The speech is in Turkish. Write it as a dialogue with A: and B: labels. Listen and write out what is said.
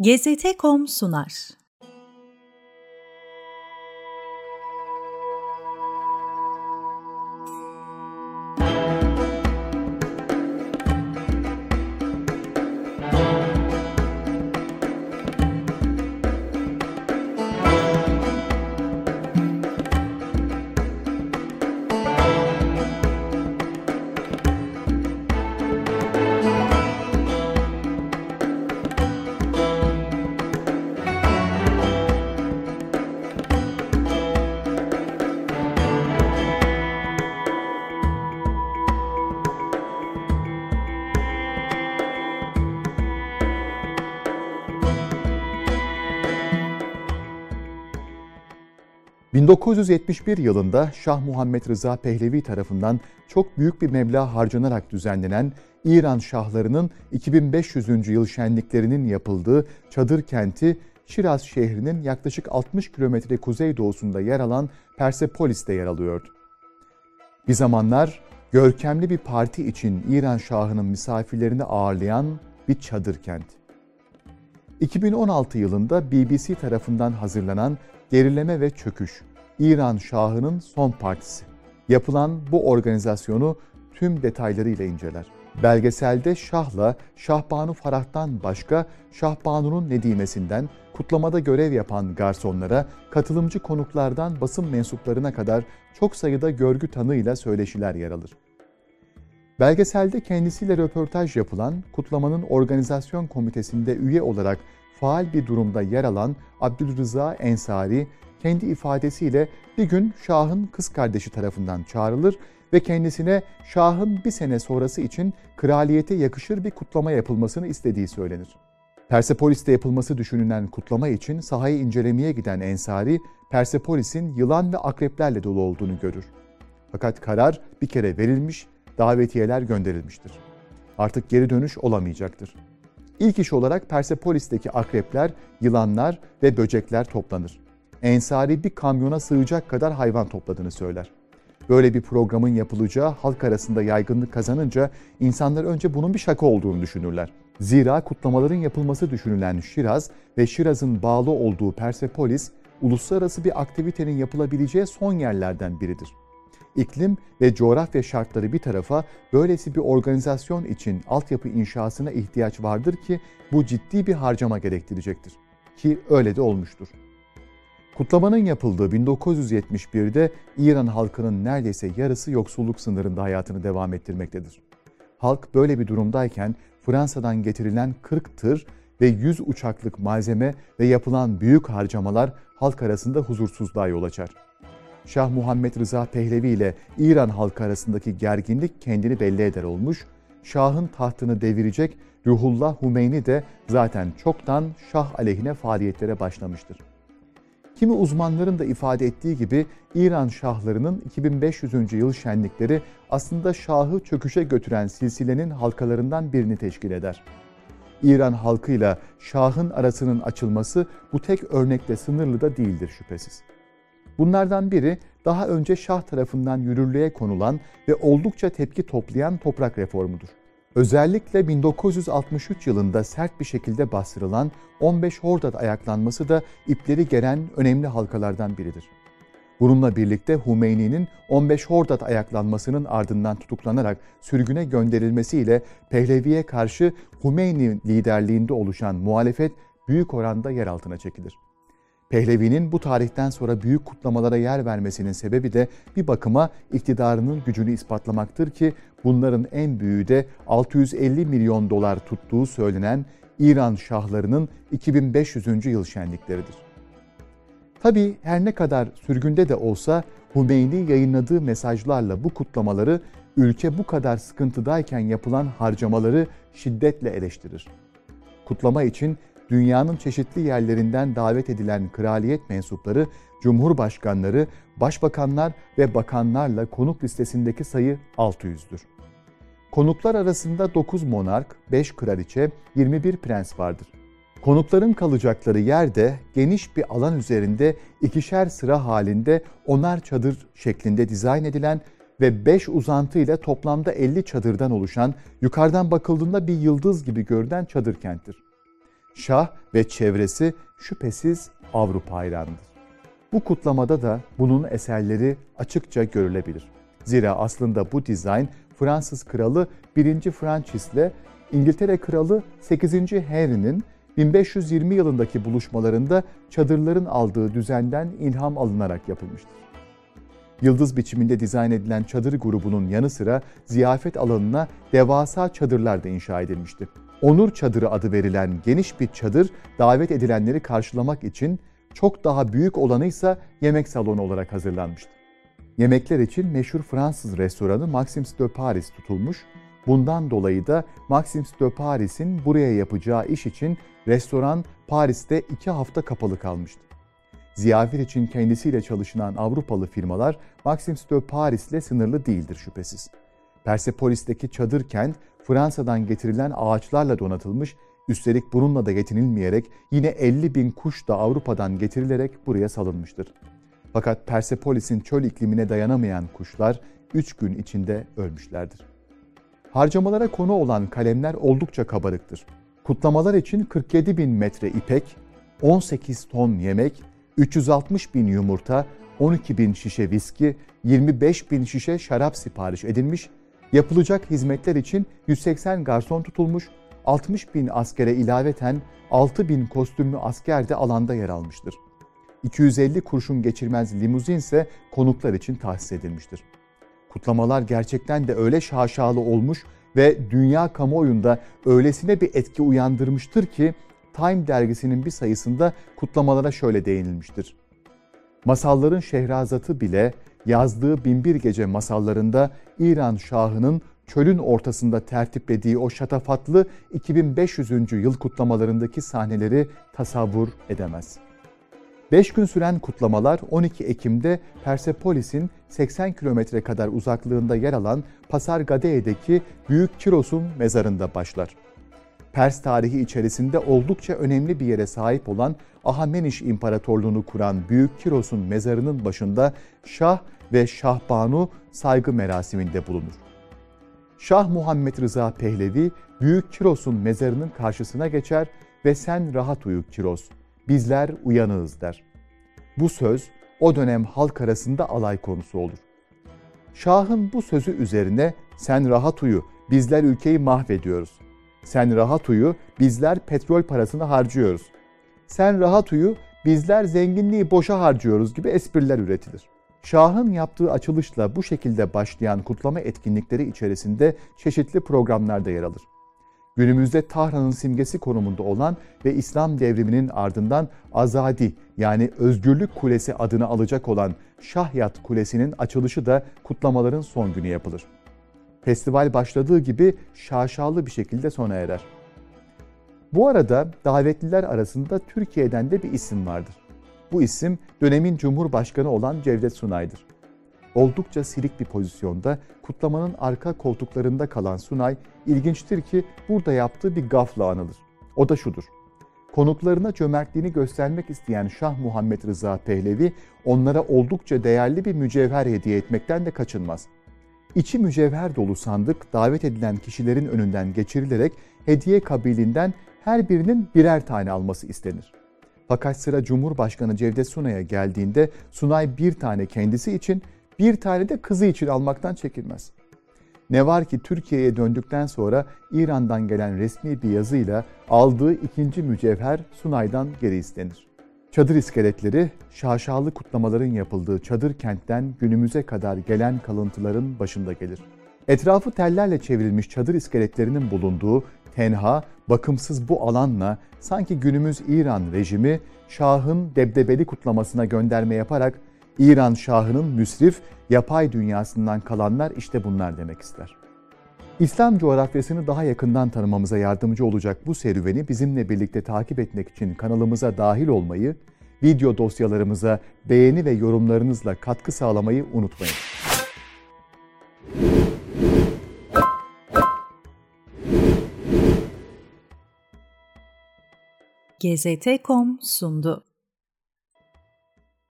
A: GZT.com sunar. 1971 yılında Şah Muhammed Rıza Pehlevi tarafından çok büyük bir meblağ harcanarak düzenlenen İran şahlarının 2500. yıl şenliklerinin yapıldığı çadır kenti Şiraz şehrinin yaklaşık 60 kilometre kuzeydoğusunda yer alan Persepolis'te yer alıyordu. Bir zamanlar görkemli bir parti için İran şahının misafirlerini ağırlayan bir çadır kent. 2016 yılında BBC tarafından hazırlanan Gerileme ve Çöküş, İran Şahı'nın son partisi. Yapılan bu organizasyonu tüm detaylarıyla inceler. Belgeselde Şah'la Şahbanu Farah'tan başka Şahbanu'nun Nedimesinden kutlamada görev yapan garsonlara, katılımcı konuklardan basın mensuplarına kadar çok sayıda görgü tanığıyla söyleşiler yer alır. Belgeselde kendisiyle röportaj yapılan, kutlamanın organizasyon komitesinde üye olarak faal bir durumda yer alan Abdülrıza Ensari, kendi ifadesiyle bir gün Şah'ın kız kardeşi tarafından çağrılır ve kendisine Şah'ın bir sene sonrası için kraliyete yakışır bir kutlama yapılmasını istediği söylenir. Persepolis'te yapılması düşünülen kutlama için sahayı incelemeye giden Ensari, Persepolis'in yılan ve akreplerle dolu olduğunu görür. Fakat karar bir kere verilmiş, davetiyeler gönderilmiştir. Artık geri dönüş olamayacaktır. İlk iş olarak Persepolis'teki akrepler, yılanlar ve böcekler toplanır. Ensari bir kamyona sığacak kadar hayvan topladığını söyler. Böyle bir programın yapılacağı halk arasında yaygınlık kazanınca insanlar önce bunun bir şaka olduğunu düşünürler. Zira kutlamaların yapılması düşünülen Şiraz ve Şiraz'ın bağlı olduğu Persepolis, uluslararası bir aktivitenin yapılabileceği son yerlerden biridir. İklim ve coğrafya şartları bir tarafa böylesi bir organizasyon için altyapı inşasına ihtiyaç vardır ki bu ciddi bir harcama gerektirecektir. Ki öyle de olmuştur. Kutlamanın yapıldığı 1971'de İran halkının neredeyse yarısı yoksulluk sınırında hayatını devam ettirmektedir. Halk böyle bir durumdayken Fransa'dan getirilen 40 tır ve 100 uçaklık malzeme ve yapılan büyük harcamalar halk arasında huzursuzluğa yol açar. Şah Muhammed Rıza Pehlevi ile İran halkı arasındaki gerginlik kendini belli eder olmuş, Şah'ın tahtını devirecek Ruhullah Humeyni de zaten çoktan Şah aleyhine faaliyetlere başlamıştır. Kimi uzmanların da ifade ettiği gibi İran şahlarının 2500. yıl şenlikleri aslında şahı çöküşe götüren silsilenin halkalarından birini teşkil eder. İran halkıyla şahın arasının açılması bu tek örnekle sınırlı da değildir şüphesiz. Bunlardan biri daha önce şah tarafından yürürlüğe konulan ve oldukça tepki toplayan toprak reformudur. Özellikle 1963 yılında sert bir şekilde bastırılan 15 Hordat ayaklanması da ipleri geren önemli halkalardan biridir. Bununla birlikte Humeyni'nin 15 Hordat ayaklanmasının ardından tutuklanarak sürgüne gönderilmesiyle Pehlevi'ye karşı Humeyni liderliğinde oluşan muhalefet büyük oranda yer altına çekilir. Pehlevi'nin bu tarihten sonra büyük kutlamalara yer vermesinin sebebi de bir bakıma iktidarının gücünü ispatlamaktır ki bunların en büyüğü de 650 milyon dolar tuttuğu söylenen İran şahlarının 2500. yıl şenlikleridir. Tabi her ne kadar sürgünde de olsa Hümeyni yayınladığı mesajlarla bu kutlamaları ülke bu kadar sıkıntıdayken yapılan harcamaları şiddetle eleştirir. Kutlama için dünyanın çeşitli yerlerinden davet edilen kraliyet mensupları, cumhurbaşkanları, başbakanlar ve bakanlarla konuk listesindeki sayı 600'dür. Konuklar arasında 9 monark, 5 kraliçe, 21 prens vardır. Konukların kalacakları yerde geniş bir alan üzerinde ikişer sıra halinde onar çadır şeklinde dizayn edilen ve 5 uzantı ile toplamda 50 çadırdan oluşan, yukarıdan bakıldığında bir yıldız gibi görünen çadır kenttir. Şah ve çevresi şüphesiz Avrupa hayranıdır. Bu kutlamada da bunun eserleri açıkça görülebilir. Zira aslında bu dizayn Fransız kralı 1. Francis ile İngiltere kralı 8. Henry'nin 1520 yılındaki buluşmalarında çadırların aldığı düzenden ilham alınarak yapılmıştır. Yıldız biçiminde dizayn edilen çadır grubunun yanı sıra ziyafet alanına devasa çadırlar da inşa edilmişti. Onur Çadırı adı verilen geniş bir çadır davet edilenleri karşılamak için çok daha büyük olanı ise yemek salonu olarak hazırlanmıştı. Yemekler için meşhur Fransız restoranı Maxims de Paris tutulmuş. Bundan dolayı da Maxims de Paris'in buraya yapacağı iş için restoran Paris'te iki hafta kapalı kalmıştı. Ziyafet için kendisiyle çalışılan Avrupalı firmalar Maxims de Paris ile sınırlı değildir şüphesiz. Persepolis'teki çadır kent Fransa'dan getirilen ağaçlarla donatılmış, üstelik bununla da yetinilmeyerek yine 50 bin kuş da Avrupa'dan getirilerek buraya salınmıştır. Fakat Persepolis'in çöl iklimine dayanamayan kuşlar 3 gün içinde ölmüşlerdir. Harcamalara konu olan kalemler oldukça kabarıktır. Kutlamalar için 47 bin metre ipek, 18 ton yemek, 360 bin yumurta, 12 bin şişe viski, 25 bin şişe şarap sipariş edilmiş, yapılacak hizmetler için 180 garson tutulmuş, 60 bin askere ilaveten 6 bin kostümlü asker de alanda yer almıştır. 250 kurşun geçirmez limuzin ise konuklar için tahsis edilmiştir. Kutlamalar gerçekten de öyle şaşalı olmuş ve dünya kamuoyunda öylesine bir etki uyandırmıştır ki Time dergisinin bir sayısında kutlamalara şöyle değinilmiştir. Masalların Şehrazatı bile yazdığı Binbir Gece masallarında İran Şahı'nın çölün ortasında tertiplediği o şatafatlı 2500. yıl kutlamalarındaki sahneleri tasavvur edemez. 5 gün süren kutlamalar 12 Ekim'de Persepolis'in 80 kilometre kadar uzaklığında yer alan Pasar Gade'deki Büyük Kiros'un mezarında başlar. Pers tarihi içerisinde oldukça önemli bir yere sahip olan Ahameniş İmparatorluğunu kuran Büyük Kiros'un mezarının başında Şah ve Şahbanu saygı merasiminde bulunur. Şah Muhammed Rıza Pehlevi Büyük Kiros'un mezarının karşısına geçer ve sen rahat uyu Kiros, bizler uyanığız der. Bu söz o dönem halk arasında alay konusu olur. Şah'ın bu sözü üzerine sen rahat uyu, bizler ülkeyi mahvediyoruz. Sen rahat uyu, bizler petrol parasını harcıyoruz. Sen rahat uyu, bizler zenginliği boşa harcıyoruz gibi espriler üretilir. Şah'ın yaptığı açılışla bu şekilde başlayan kutlama etkinlikleri içerisinde çeşitli programlarda yer alır. Günümüzde Tahran'ın simgesi konumunda olan ve İslam devriminin ardından Azadi yani Özgürlük Kulesi adını alacak olan Şahyat Kulesi'nin açılışı da kutlamaların son günü yapılır. Festival başladığı gibi şaşalı bir şekilde sona erer. Bu arada davetliler arasında Türkiye'den de bir isim vardır. Bu isim dönemin Cumhurbaşkanı olan Cevdet Sunay'dır. Oldukça silik bir pozisyonda kutlamanın arka koltuklarında kalan Sunay ilginçtir ki burada yaptığı bir gafla anılır. O da şudur. Konuklarına cömertliğini göstermek isteyen Şah Muhammed Rıza Pehlevi onlara oldukça değerli bir mücevher hediye etmekten de kaçınmaz. İçi mücevher dolu sandık davet edilen kişilerin önünden geçirilerek hediye kabilinden her birinin birer tane alması istenir. Fakat sıra Cumhurbaşkanı Cevdet Sunay'a geldiğinde Sunay bir tane kendisi için, bir tane de kızı için almaktan çekinmez. Ne var ki Türkiye'ye döndükten sonra İran'dan gelen resmi bir yazıyla aldığı ikinci mücevher Sunay'dan geri istenir. Çadır iskeletleri, şaşalı kutlamaların yapıldığı çadır kentten günümüze kadar gelen kalıntıların başında gelir. Etrafı tellerle çevrilmiş çadır iskeletlerinin bulunduğu tenha, bakımsız bu alanla sanki günümüz İran rejimi Şah'ın debdebeli kutlamasına gönderme yaparak İran Şah'ının müsrif, yapay dünyasından kalanlar işte bunlar demek ister. İslam coğrafyasını daha yakından tanımamıza yardımcı olacak bu serüveni bizimle birlikte takip etmek için kanalımıza dahil olmayı, video dosyalarımıza beğeni ve yorumlarınızla katkı sağlamayı unutmayın.
B: GZT.com sundu.